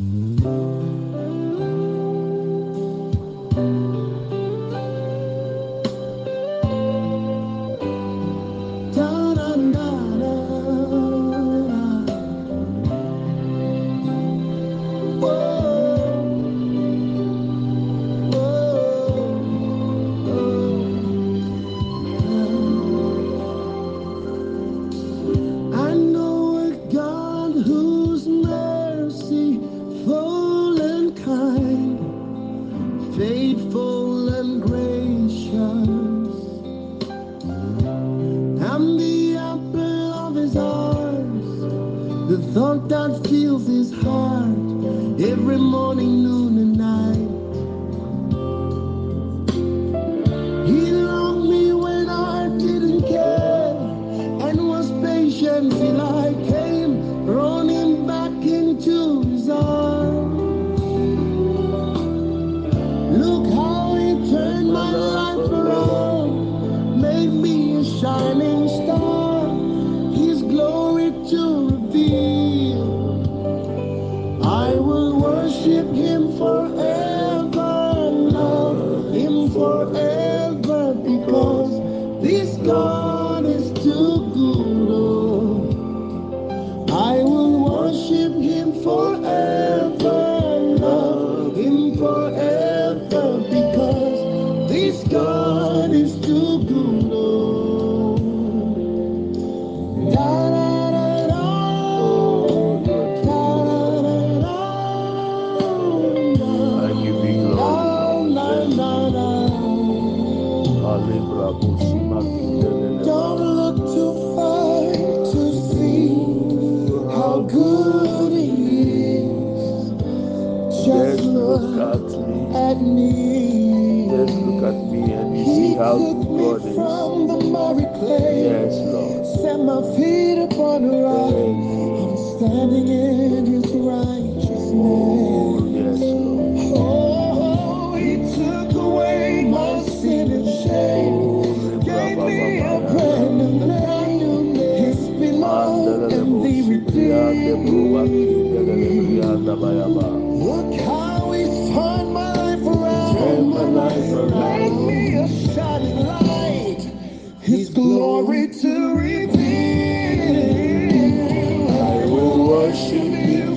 Mm-hmm. how good God. Yes, Lord. Set my feet upon a rock. I'm standing in His righteousness. Oh, yes, Lord. Oh, he took away my sin and shame. Gave me a brand new name. His and the redeemed.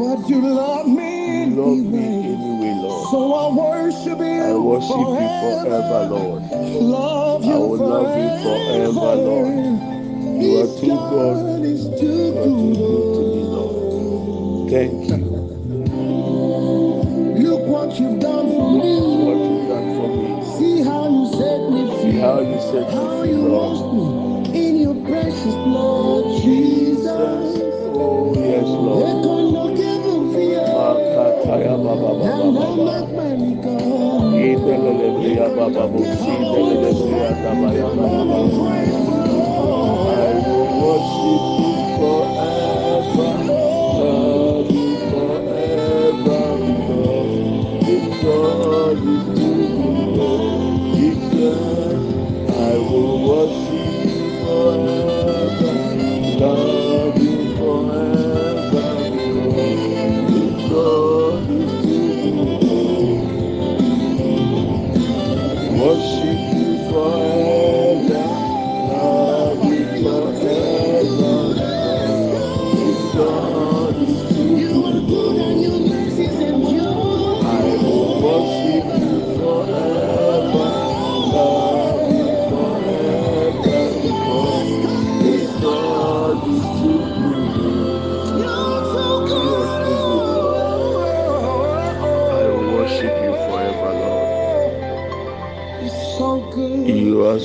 But you love me, love anyway. me anyway, Lord. So I worship you. I worship forever. you forever, Lord. Love you I will forever. love you forever, Lord. You are too good. You are too good to me, Lord. Thank you. Look what you've done for me. Look what you've done for me. See how you set me free. See how you set me free, Lord. I will worship you.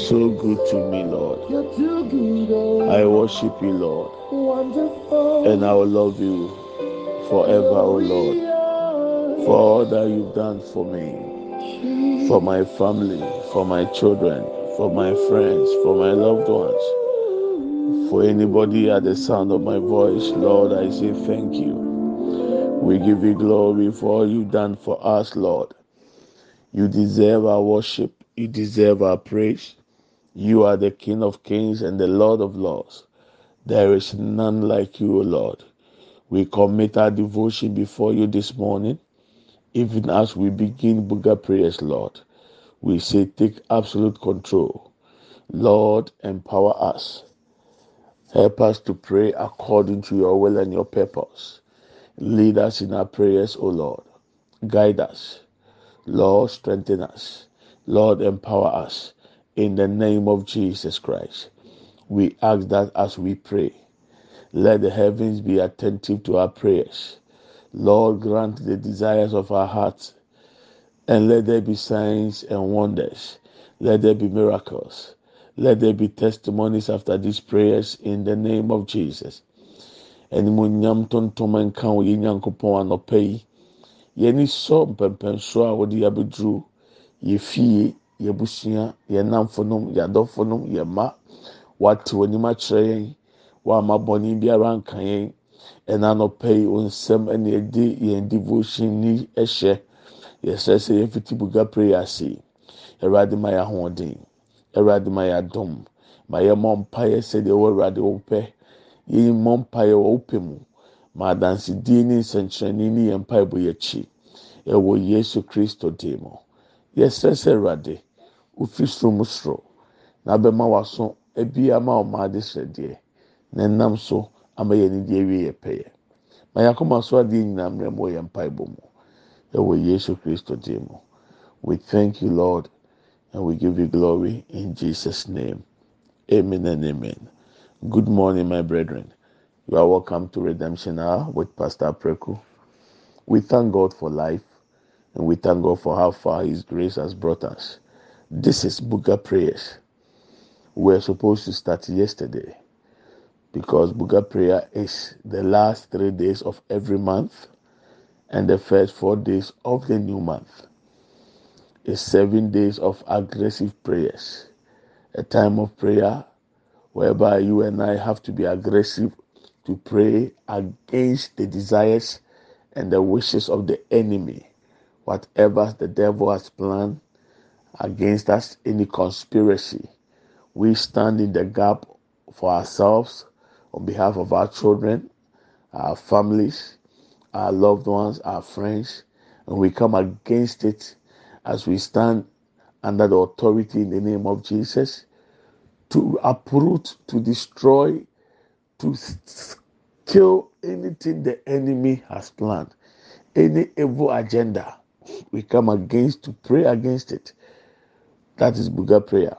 So good to me, Lord. You're too good. oh. I worship you, Lord, Wonderful. and I will love you forever, O Lord, for all that you've done for me, for my family, for my children, for my friends, for my loved ones, for anybody at the sound of my voice. Lord, I say thank you. We give you glory for all you've done for us, Lord. You deserve our worship. You deserve our praise. You are the King of kings and the Lord of lords. There is none like you, O Lord. We commit our devotion before you this morning, even as we begin Buga prayers, Lord. We say, take absolute control. Lord, empower us. Help us to pray according to your will and your purpose. Lead us in our prayers, O Lord. Guide us. Lord, strengthen us. Lord, empower us. In the name of Jesus Christ, we ask that as we pray, let the heavens be attentive to our prayers. Lord, grant the desires of our hearts, and let there be signs and wonders. Let there be miracles. Let there be testimonies after these prayers in the name of Jesus. Animuonyam tontom nka wo yɛn Nyankopɔn anɔpa yi. Yɛni sɔ mpɛmpɛnso a wɔde yɛ busua, yɛ namfonom, yɛ adɔfonom, yɛ mma. Wate w'anim akyerɛ yɛn. Wama bɔne biara nka yɛn. Ɛna anɔpa yi, wo nsɛm ɛna yɛde yɛn devotion ni ɛhyɛ. Yɛsrɛ sɛ yɛfiti buga prayer ase. Awurade ma yɛ ahoɔden. Awurade ma yɛ adom. Ma yɛ mmɔ mpaeɛ sɛdeɛ ɛwɔ Awurade wo pɛ. Yɛn mmɔ mpaeɛ wɔ wo pɛ mu. Ma adansidie ne nsɛnkyerɛnne ne yɛn mpaebɔ yɛ akyi. Ɛwɔ Yesu Kristo dim. Yɛsrɛ sɛ Awurade, wofi soro mu soro na bɛma w'aso ebi ama ɔmo ade srɛdeɛ. Na ɛnam so ama yɛn ani de awie yɛ pɛyɛ. Ma yɛn akoma so adeɛ nyinaa mmerɛ mu yɛn mpaebɔ mu. Ɛwɔ Yesu Kristo dim mu. We thank you, Lord, and we give you glory in Jesus' name. Amen and amen. Good morning, my brethren. You are welcome to Redemption Hour with Pastor Preku. We thank God for life and we thank God for how far His grace has brought us. This is Buga Prayers. We're supposed to start yesterday because Buga Prayer is the last three days of every month and the first four days of the new month. It's seven days of aggressive prayers, a time of prayer whereby you and I have to be aggressive to pray against the desires and the wishes of the enemy. Whatever the devil has planned against us, any conspiracy, we stand in the gap for ourselves on behalf of our children, our families, our loved ones, our friends, and we come against it as we stand under the authority in the name of Jesus to uproot, to destroy, to kill anything the enemy has planned, any evil agenda. We come against to pray against it. That is Buga prayer.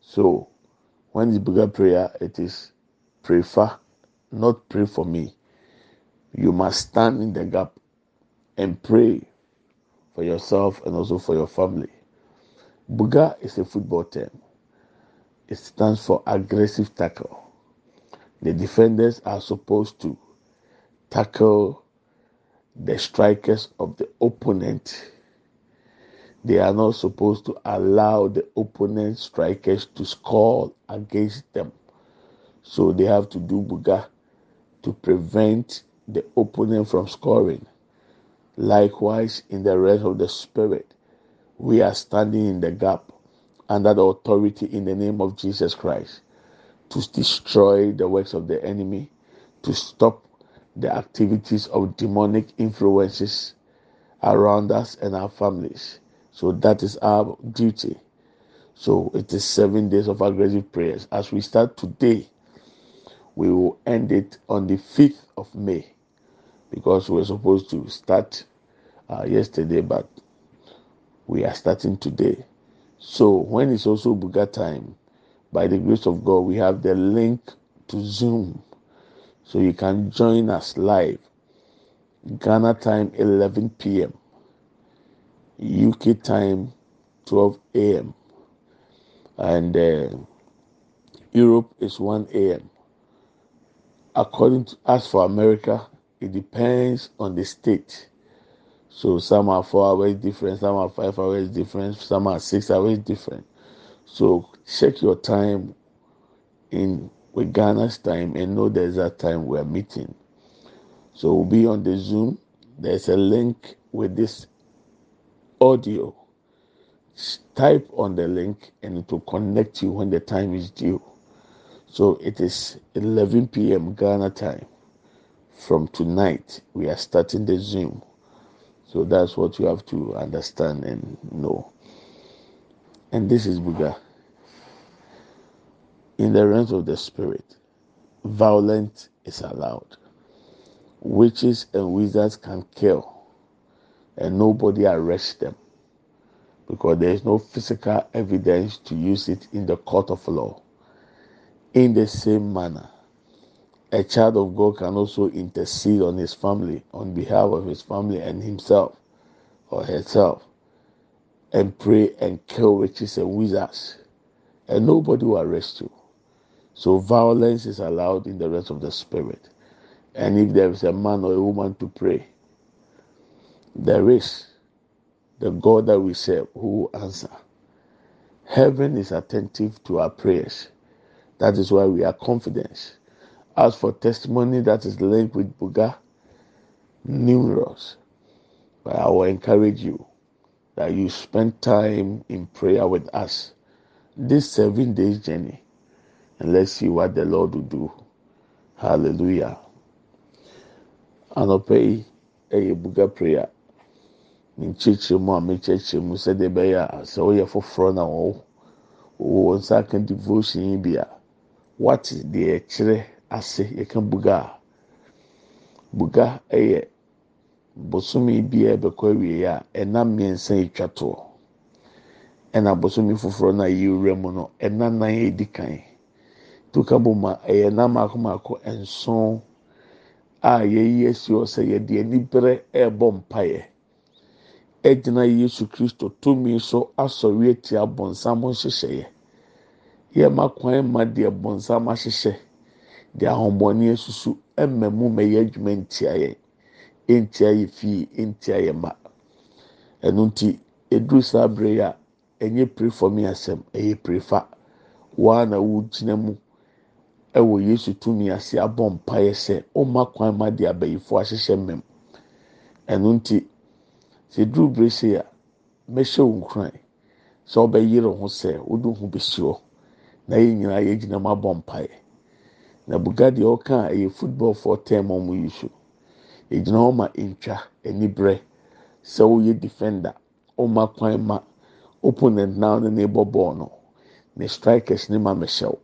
So, when it's Buga prayer, it is pray for, not pray for me. You must stand in the gap and pray for yourself and also for your family. Buga is a football term. It stands for aggressive tackle. The defenders are supposed to tackle the strikers of the opponent. They are not supposed to allow the opponent strikers to score against them. So they have to do buga to prevent the opponent from scoring. Likewise, in the rest of the spirit, we are standing in the gap under the authority in the name of Jesus Christ to destroy the works of the enemy, to stop the activities of demonic influences around us and our families. So that is our duty. So it is seven days of aggressive prayers. As we start today, we will end it on the 5th of May because we are supposed to start uh, yesterday, but we are starting today. So when it's also Buga time, by the grace of God, we have the link to Zoom. So you can join us live. Ghana time 11 p.m. UK time 12 a.m. And uh, Europe is 1 a.m. According to as for America, it depends on the state. So some are four hours different, some are five hours different, some are six hours different. So check your time in with Ghana's time and know there's that time we're meeting. So we'll be on the Zoom. There's a link with this audio. Type on the link and it will connect you when the time is due. So it is 11 p.m. Ghana time. From tonight, we are starting the Zoom. So that's what you have to understand and know. And this is Buga. In the realms of the spirit, violence is allowed. Witches and wizards can kill, and nobody arrests them because there is no physical evidence to use it in the court of law. In the same manner, a child of God can also intercede on his family, on behalf of his family and himself or herself, and pray and kill witches and wizards, and nobody will arrest you. So violence is allowed in the rest of the spirit. And if there is a man or a woman to pray, there is the God that we serve who will answer. Heaven is attentive to our prayers. That is why we are confident. As for testimony that is linked with Buga, numerous. But I will encourage you that you spend time in prayer with us this seven days journey and let's see what the Lord will do. Hallelujah. Yi ɛyɛ buga prayer. Ne a mekyerɛkyerɛ mu sɛdeɛ ɛbɛyɛ a sɛ woyɛ foforɔ na wɔwɔ wɔn nsa aka devotion yi bi a wate deɛ ɛkyerɛ ase yɛka buga a buga ɛyɛ bosome bi a ɛbɛkɔ awie a ɛnam mmiɛnsa etwa toɔ. Ɛna bosome foforɔ no a yɛwura mu no ɛna nan edi kan. Tuka bom a ɛyɛ nam mako mako nson a yɛyi asi hɔ sɛ yɛde anibere ɛrebɔ mpaeɛ. Ɛgyina yesu kristo tumi so asɔre atia bɔnsam nhyehyɛeɛ yɛma kwan ma deɛ bɔnsam ahyehyɛ deɛ ahombɔne asusu ɛma mu ma yɛ adwuma ntia yɛn ntia yɛ fie ntia yɛ mma ɛno nti eduru saa abere a ɛnyɛ pray for me asɛm ɛyɛ pray fa. Waa na wogyina mu ɛwɔ yesu tumi ase abɔ mpaeɛ sɛ ɔma kwan ma de abɛyifo ahyehyɛ mmɛm ɛno nti sɛ duru bere se a mɛhyɛ wo nkuran. Sɛ ɔbɛyere ho sɛ wode ho bɛsi na yɛn nyinaa yɛgyina mu abɔ mpaeɛ. Na buga deɛ ɔka a ɛyɛ football term a wɔn yi so. Yɛgyina hɔ ma ntwa anibrɛ. Sɛ woyɛ defender ɔma kwan ma opponent naa ne bɔ bɔɔl no ne strikers ne ma mɛhyɛw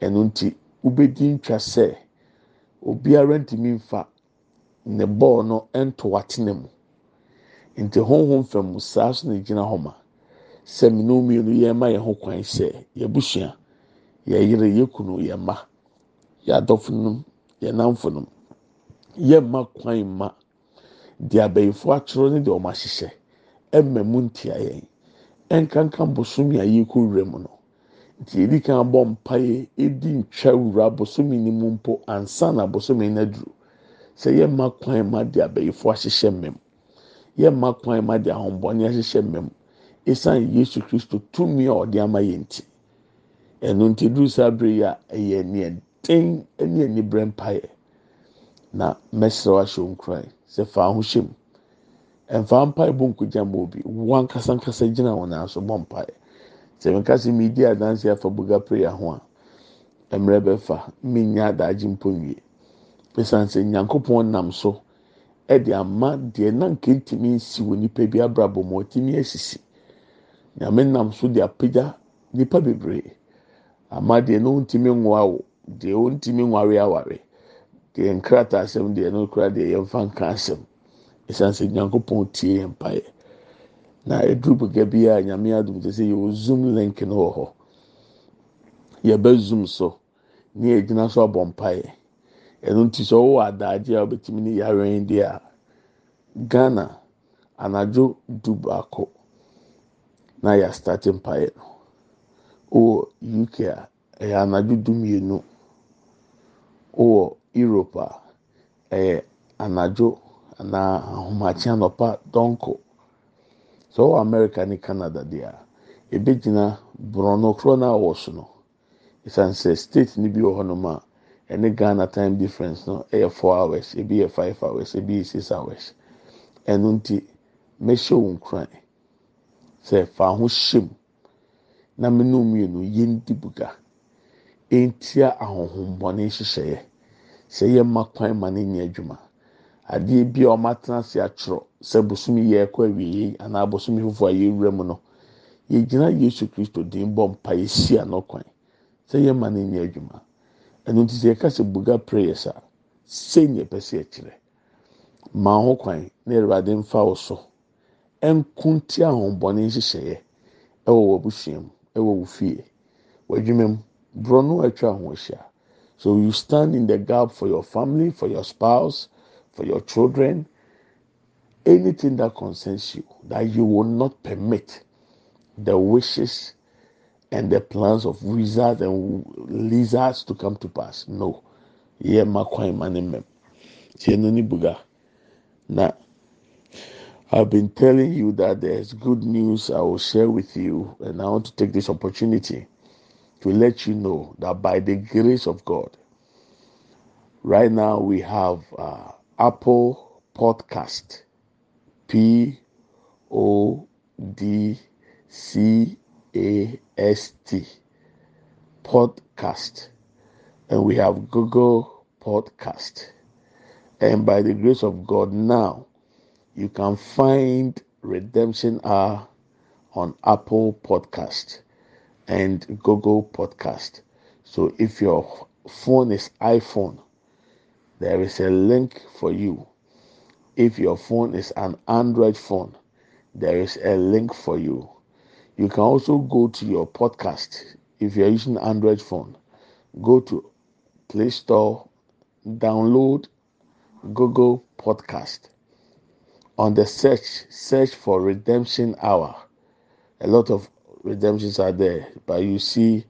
ɛno nti wobɛdi ntwa sɛ obiara ntumi nfa ne bɔɔl no nto watena mu. Nti honhom fam saa so na gyina hɔ ma. Sɛ mmienu yɛn ma yɛn ho kwan sɛ yɛbusua yɛyere yɛkunu yɛn mma. Yɛadɔfonom yɛn namfonom yɛmma kwan ma deɛ abɛyifo atwerɛ ne deɛ wɔn ahyehyɛ ɛmma mu ntia yɛn. Ɛnkanka bosomi a yɛkɔ wura mu no nti yɛdi kan abɔ mpaeɛ edi ntwa wura bosomi ne mu mpo ansa na bosomi no aduru sɛ yɛmma kwan ma deɛ abɛyifo ahyehyɛ mmɛm yɛmma kwan ma deɛ ahombɔne ahyehyɛ mmɛm esan yesu kristo tumi a ɔde ama yɛn ti ɛno nti duru saa abere yi a ɛyɛ nea den ne anibere mpaeɛ. Na mɛsrɛ ahyɛ nkuran. Sɛ fa ho hyɛ mu. Mfa mpaeɛ bɔ nkogya ma obi. Wɔn ankasa ankasa gyina wɔn nan so bɔ mpaeɛ. Sɛ nka sɛ mi di adansi afa buga prayer ho a mmerɛ bɛfa. Mmenya adagye mpo nwie. Esan sɛ nyankopɔn nam so ɛde ama deɛ na nkentimi nsi wɔ nipa bi abrabɔ mu ɔtumi asisi. Nyame nam so de apagya nipa bebree. Ama deɛ no ntumi nwa wo deɛ ontumi nware aware. Deɛ nkrataa asɛm deɛ no kura deɛ yɛmfa nka asɛm. Esan sɛ nyankopɔn tie yɛn mpaeɛ. Na eduru bega bi a nyame adum te sɛ yɛwɔ zoom link no wɔ hɔ. Yɛbɛ zoom so ne yɛgyina so abɔ mpaeɛ. Ɛno nti sɛ ɔwɔ adagye a ɔbɛtumi ne yare deɛ a ghana anadwo du baako na yɛ astate mpaeɛ no. Wɔ uk a ɛyɛ anadwo du mmienu. Wɔ europe a ɛyɛ anadwo anaa ahomakye anɔpa dɔnko. Sɛ ɔwɔ america ne canada deɛ a ebegyina borɔno korɔ no a ɔwɔ so no. Esan sɛ state no bi wɔ hɔnom a ɛne ghana time difference no? Ɛyɛ four hours ebi yɛ five hours ebi yɛ six hours. Ɛno nti mɛhyɛ wɔn kran sɛ fa ho hyɛ mu na mene mmienu yɛn di buga. Ntia ahohombɔne nhyehyɛeɛ sɛ yɛ mma kwan ma ne nyɛ adwuma adeɛ bi a wɔn atena ase atwerɛ sɛ bosom yɛ ɛkɔ awie anaa bosom foforɔ a yɛwura mu no. Yɛgyina yesu kristo din bɔ mpa yɛsi ano kwan sɛ yɛ mma ne nyɛ adwuma ɛno nti sɛ yɛka sɛ buga prayers a sɛ nyɛ pɛ sɛ ɛkyerɛ maa ho kwan na awurade mfa wo so. Ɛnko ntia ahohombɔne nhyehyɛeɛ ɛwɔ w'abusua mu ɛwɔ wo fie. W'adwuma mu borɔ atwa ho ahyia. So you stand in the gap for your family for your spouse for your children. Anything that concerns you that you will not permit the wishes and the plans of wizards and lizards to come to pass. No. Yɛ kwan ma ne mmɛm tie no ne buga. I've been telling you that there's good news I will share with you, and I want to take this opportunity to let you know that by the grace of God, right now we have uh, Apple Podcast, P O D C A S T, podcast, and we have Google Podcast. And by the grace of God, now you can find Redemption Hour on Apple Podcast and Google Podcast. So if your phone is iPhone, there is a link for you. If your phone is an Android phone, there is a link for you. You can also go to your podcast. If you're using Android phone, go to Play Store, download Google Podcast. On the search, search for Redemption Hour. A lot of redemptions are there, but you see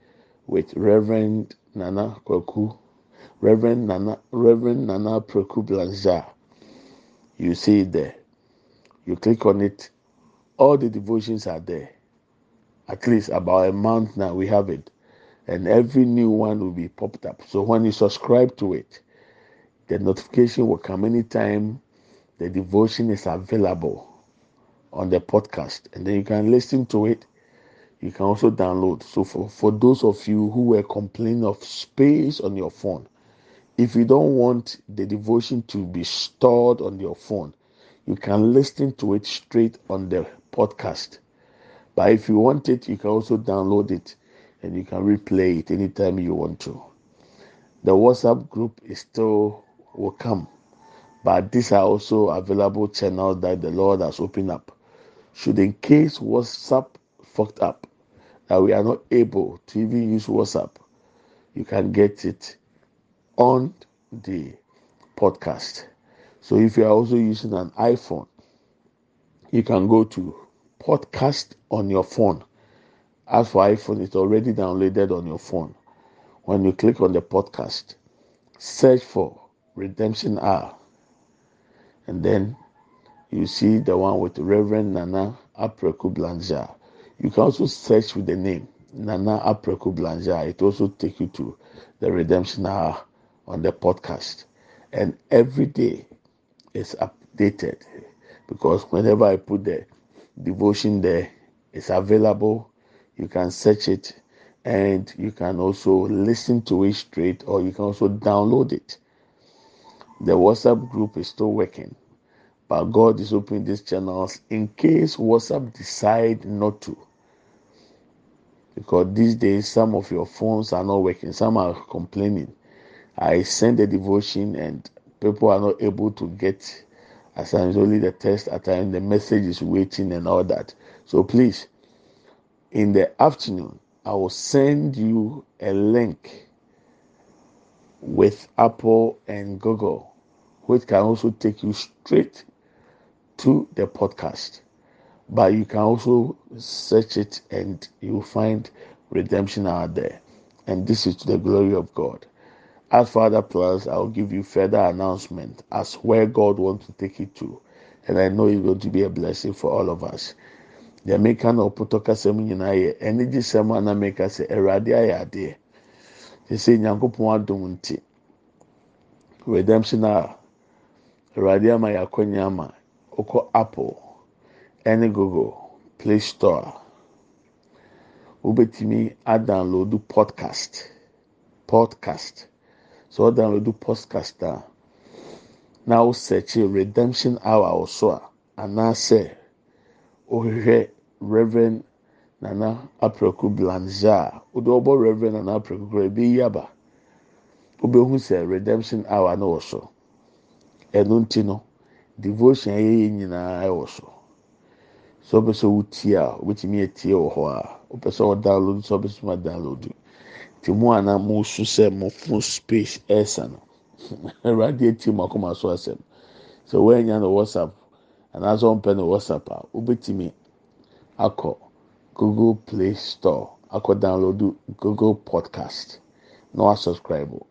with Reverend Nana Kwaku, Reverend Nana, Reverend Nana Preku Blanchard. You see it there. You click on it. All the devotions are there. At least about a month now we have it, and every new one will be popped up. So when you subscribe to it, the notification will come anytime the devotion is available on the podcast, and then you can listen to it. You can also download. So for, for those of you who were complaining of space on your phone, if you don't want the devotion to be stored on your phone, you can listen to it straight on the podcast. But if you want it, you can also download it and you can replay it anytime you want to. The WhatsApp group is still will come, but these are also available channels that the Lord has opened up. Should in case WhatsApp fucked up, that we are not able to even use WhatsApp, you can get it on the podcast. So if you are also using an iPhone, you can go to podcast on your phone. As for iPhone, it's already downloaded on your phone. When you click on the podcast, search for Redemption Hour, and then you see the one with Reverend Nana Apreku Blanchard. You can also search with the name Nana Apreku Blanchard. It also take you to the Redemption Hour on the podcast, and every day is updated because whenever I put the devotion there, it's available. You can search it and you can also listen to it straight or you can also download it. The WhatsApp group is still working, but God is opening these channels in case WhatsApp decide not to. because these days some of your phones are not working some are complaining i send the devotion and people are not able to get at times only the text at times the message is waiting and all that so please in the afternoon i will send you a link with apple and google which can also take you straight to the podcast but you can also search it and you will find redemption out there. And this is to the glory of God. As for other plans, I'll give you further announcement. As where God wants to take it to. And I know it's going to be a blessing for all of us. The America na ɔpotɔ kasɛm nyinaa yɛ ɛne gye sɛm a na meka sɛ awurade ayɛ adeɛ sɛ nyankopɔn adom nti. Redemption a awurade ama yɛ akɔnya apple ɛne google play store. Wobɛtumi adownload podcast. Podcast so ɔdownload podcast a na wosɛkye redemption hour wɔ so a anaasɛ wohwehwɛ reverend nana aprɛko blanza a wode ɔbɔ reverend nana aprɛko kora ebi yi aba wobɛhu sɛ redemption hour no wɔ so. Ɛno nti no devotion ɛyɛ yɛ nyinaa ɛwɔ so. Sɛ ɔpɛ sɛ wotie a wobɛtumi atie wɔ hɔ a wopɛ sɛ ɔdownload sɛ ɔpɛ sɛ ɔma download nti mu a na mo so sɛ mo phone space ɛɛsa no. Awurade atie mu akoma so asɛm. Sɛ wɔanya no whatsapp anaasɛ ɔmpɛ no whatsapp a wobɛtumi akɔ google play store akɔ download google podcast na wasubscribe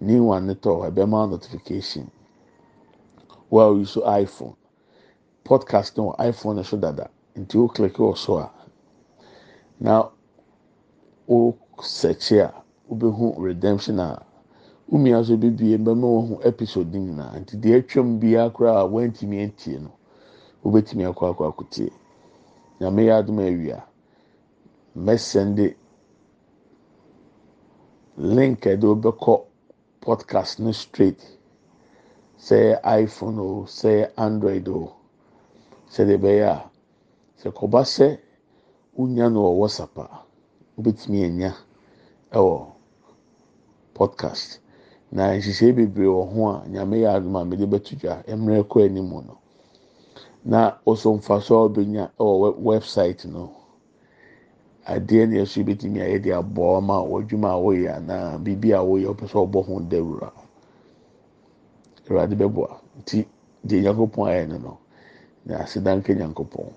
new one ne tɔ ɛbɛma notification. Wɔn a use iphone podcast no iphone no so dada. Nti wo click wɔ so a na wo search a wobɛhu redemption a wumia nso bibie mbɛma wɔn ho episode nyinaa. Nti deɛ atwam biara koraa a wɔntumi antie no wobɛtumi akɔ akɔ akɔtie nyame yɛ adum awia mɛsɛnde link ɛde wobɛkɔ podcast no straight. Sɛ iphone o sɛ android o sɛdeɛ ɛbɛyɛ a sɛ kɔba sɛ wonya no wɔ whatsapp a wobɛtumi anya. Ɛwɔ podcast. Na nhyehyɛe bebree wɔ ho a nyame yɛ adum a mede bɛto dwa. Mmerɛ kɔ anim no. Na ɔso mfa so a wobɛnya ɛwɔ website no. Adeɛ na ɛso bɛtumi ayɛ de aboa ma w'adwuma a wɔyɛ anaa biribi a wɔyɛ ɔpɛ sɛ ɔbɔ ho dawura awurade bɛboa. Nti deɛ nyankopɔn ayɛ no no na asedanka nyankopɔn.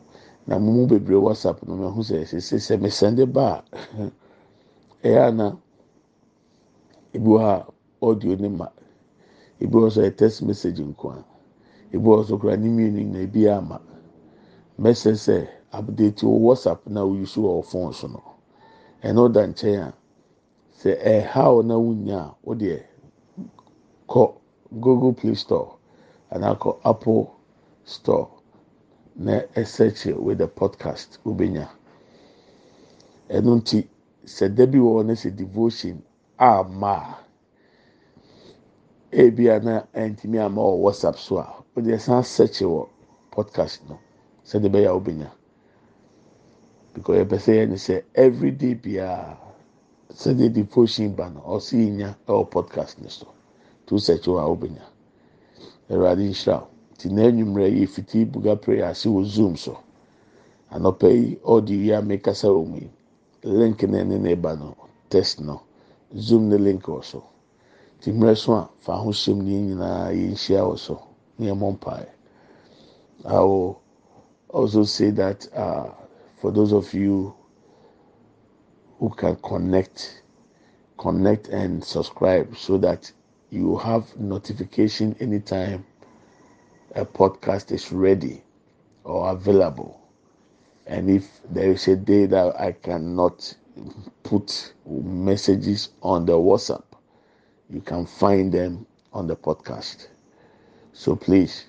Na mo mu bebree whatsapp no mehu sɛ sese sɛ mesɛnde ba a ɛyɛ ana ebi wɔ ha audio ne ma ebi wɔ so yɛ text message nko a ebi wɔ so kora ne mmienu na ebi ama mɛsɛ sɛ update wɔ whatsapp na oyi so wɔ phone so no ɛno da nkyɛn a sɛ ɛhaw na wunya a wodeɛ kɔ google play store anaa kɔ apple store na ɛsɛkyɛ with the podcast wobɛnya ɛno nti sɛ dabi wɔ hɔ na sɛ devotion ama a ebi a na ɛntumi ama wɔ whatsapp so a wode san sɛkyɛ wɔ podcast no sɛde bɛyɛ a wobɛnya because yɛpɛ sɛ yɛ ne sɛ everyday biara sɛde devotion ba no ɔsi nya ɛwɔ podcast ne so to sɛkyɛ wɔ a wobɛnya awurade nhyira wo. Nti na enyimrɛ yɛ fiti buga prayer ase wɔ zoom so. Anɔpɛ yi ɔdi yi a mekasa wɔ mu yi link na ɛne ne ba no test no. Zoom ne link wɔ so. Nti mmerɛ so a fa ho hyɛm ne nyinaa yɛ nhyia wɔ so ne mpae. I will also say that uh, for those of you who can connect connect and subscribe so that you have notification anytime a podcast is ready or available. And if there is a day that I cannot put messages on the WhatsApp, you can find them on the podcast. So please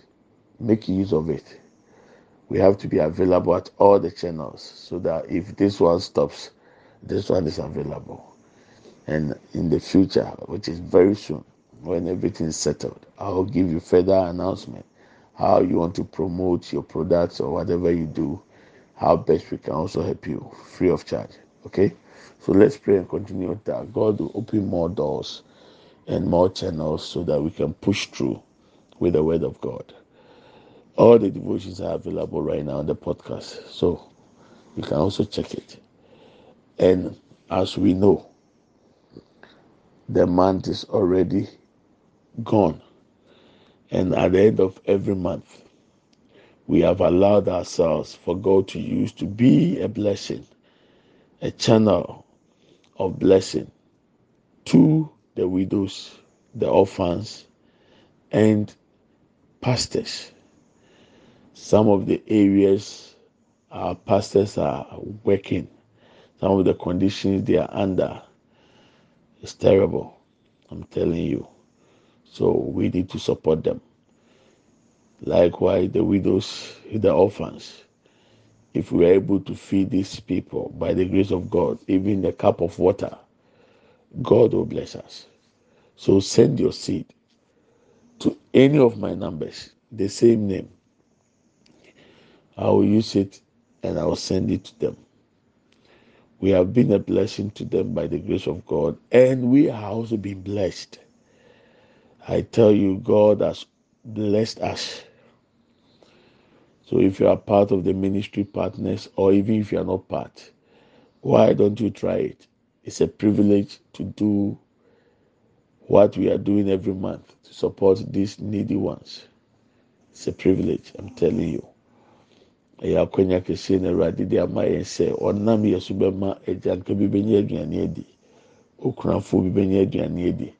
make use of it. We have to be available at all the channels so that if this one stops, this one is available. And in the future, which is very soon, when everything is settled, I'll give you further announcement how you want to promote your products or whatever you do, how best we can also help you free of charge. Okay. So let's pray and continue with that. God will open more doors and more channels so that we can push through with the word of God. All the devotions are available right now on the podcast. So you can also check it. And as we know, the month is already gone. And at the end of every month, we have allowed ourselves for God to use to be a blessing, a channel of blessing to the widows, the orphans, and pastors. Some of the areas our pastors are working, some of the conditions they are under is terrible. I'm telling you. So we need to support them. Likewise, the widows, the orphans. If we are able to feed these people by the grace of God, even a cup of water, God will bless us. So send your seed to any of my numbers, the same name. I will use it and I will send it to them. We have been a blessing to them by the grace of God, and we have also been blessed. I tell you, God has blessed us. So if you are part of the ministry partners, or even if you are not part, why don't you try it? It's a privilege to do what we are doing every month to support these needy ones. It's a privilege, I'm telling you. ɛyɛ akɔnya kɛseɛ na awurade de ama yɛn sɛ ɔnam yɛ so bɛma agyanka bi bɛnyɛ aduane adi okunafoɔ bi bɛnyɛ aduane adi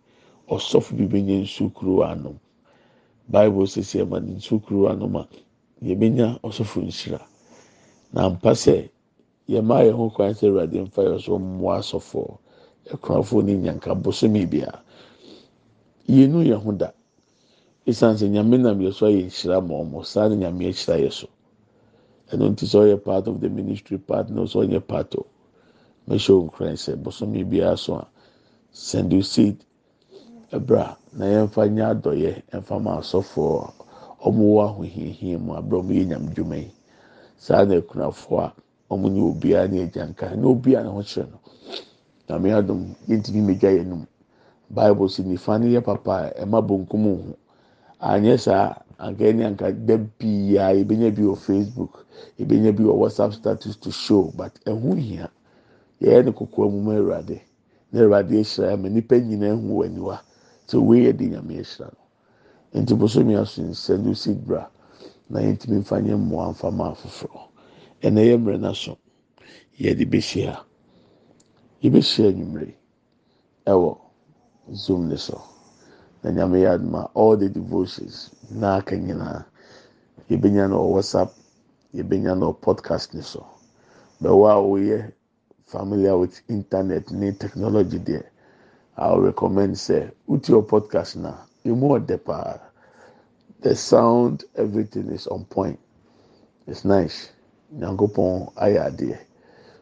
ɔsɔfo bi bɛnyɛ nsukuro anom bible sɛ ɛma ne nsukuro anom a yɛbɛnya ɔsɔfo nhyira. Na mpa sɛ yɛma yɛn ho kwan sɛ awurade mfa yɛ so mmoa asɔfoɔ akunafoɔ ne nyanka bosome bia. Yɛnu yɛn ho da. Esan sɛ nyame nam yɛ so ayɛ nhyira ma ɔmo saa ne nyame ahyira yɛ so. Ɛno nti sɛ ɔyɛ part of the ministry partner sɛ ɔnyɛ part o mɛhyɛ nkran sɛ bosome biara so a send you seed. Ɛbra na yɛmfa nyɛ adɔyɛ ɛmfa ma asɔfoɔ ɔmo wɔ ahohiahia mu abira ɔmo yɛ nyam dwuma yi saa na akunafoɔ a ɔmo ne obiara ne agyanka ne obiara ne ho kyerɛ no nyame adum yɛntumi megya yɛn num. Bible si nifa ne yɛ papa a ɛma bonkum ho anyɛ saa anka ɛne anka da biara ebenya bi wɔ facebook ebenya bi wɔ whatsapp status to show but ɛho hia yɛyɛ ne kɔkɔɔ mu ma awurade na awurade ahyira ama nipa nyinaa hu wɔ aniwa so wei yɛ de nyame ahyira no nti bosomi aso nsɛn do si bra na yɛntumi nfa nyɛ mmoa nfa ma afoforɔ ɛna yɛ mmerɛ n'aso yɛde bɛhyia yɛbɛhyia enyimire ɛwɔ zoom ne so. Na nyame yɛ aduma all the devotions n'aka nyinaa yɛbɛnya no wɔ whatsapp yɛbɛnya no wɔ podcast ne so. Bɛwɔ a wɔyɛ familiar with internet ne technology deɛ i will recommend sɛ uti wɔ podcast na emu ɔdɛ paa the sound everything is on point. It's nice. Nyankopɔn ayɛ adeɛ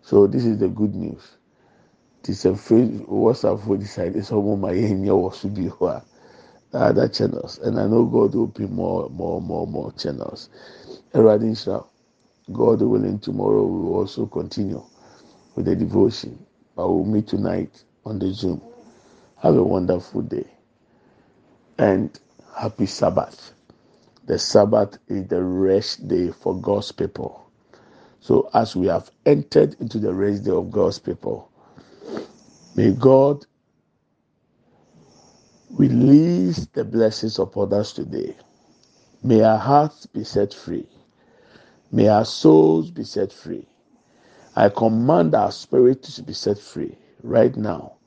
so this is the good news. Ti sɛ facebook whatsapp for decide sɛ ɔmo ma yɛn nyɛ wɔ so bi hɔ a other channels. And i know god will open more more more more channels. Eradi nhyira god willing tomorrow we will also continue with the devotion. We will meet tonight on the zoom. Have a wonderful day and happy sabbath. The sabbath is the rest day for god's people. So as we have entered into the rest day of god's people may god release the blessings upon us today. May our hearts be set free. May our souls be set free. I command our spirit to be set free right now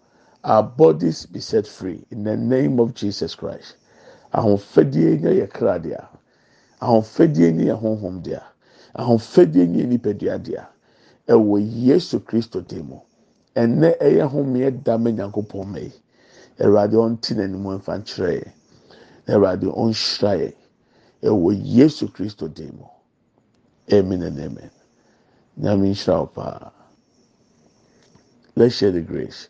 our bodies be set free in the name of jesus christ. Ahofadie nyɛ yɛ kra dea ahofadie nyɛ yɛ honhom dea ahofadie nyɛ nipadua dea ɛwɔ yesu kristo dim mu. Ɛnɛ ɛyɛ homeɛ da me nyankopɔn mɛ yi. Awurade ɔnti n'anim mfa nkyerɛ yɛ awurade ɔnhyira yɛ ɛwɔ yesu kristo dim mu. Amen and amen. Nyame nhyira wo paa. Let's share the grace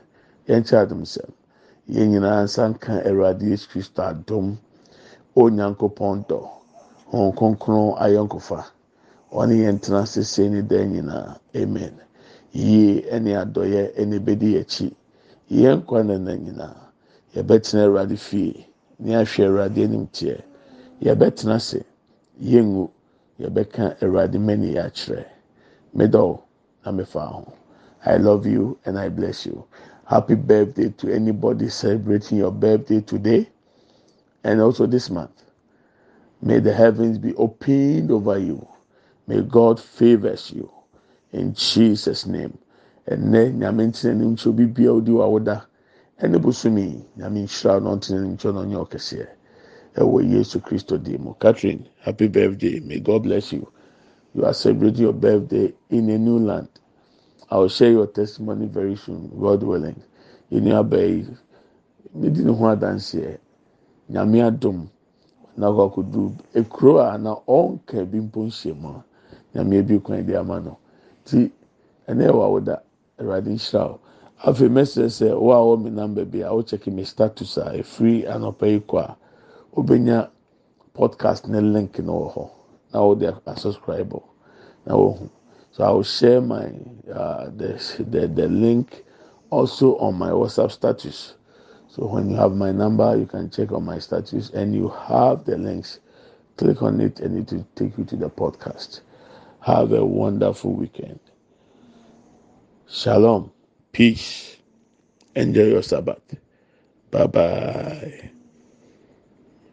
Yɛn kyerɛ adum sɛm. Yɛn nyinaa nsa nka Awurade Yesu Kristo adum. Onyankopɔn dɔ. Wɔn kronkron ayɔnkofa. Ɔne yɛn tena sese ne dan nyinaa. Amen. Yie ɛne adɔyɛ ɛne bedi akyi. Yɛn nkwa nana nyinaa. Yɛbɛtena Awurade fie. Ne ahwɛ Awurade anim teɛ. Yɛbɛtena ase. Yɛngu. Yɛbɛka Awurade mani akyerɛ. Medɔw na mefa ho. I love you and I bless you. Happy birthday to anybody celebrating your birthday today and also this month. May the heavens be opened over you. May God favors you in Jesus' name. Ɛnɛ nyame ntina ne nkyɛn obi bia odi wa woda ɛne bosomi nyame nhyira no ntina ne nkyɛn ɔnyɛ ɔkɛseɛ ɛwɔ Yesu Kristo di. Catherine, happy birthday. May God bless you. You are celebrating your birthday in a new land. I will share your testimony very soon, God willing. Yẹn ní abẹ́ yìí, mídìí ne ho adanseɛ, nyame adum, na kɔ akudu ekuro a na ɔnka bi mpo nhyɛ mu a, nyame ebi kwan de ama no. Ti ɛnɛ yɛ wɔ awoda, Awurade nhyira o. Afei mɛsrɛ sɛ wo a wɔ mi namba bi a wokyɛke mi status a efiri anɔpa yi kɔ a, wobɛnya podcast ne link no wɔ hɔ na wɔde asubscribe na wɔhu. So I will share my uh, the, the the link also on my WhatsApp status. So when you have my number, you can check on my status, and you have the links. Click on it, and it will take you to the podcast. Have a wonderful weekend. Shalom, peace. Enjoy your Sabbath. Bye bye.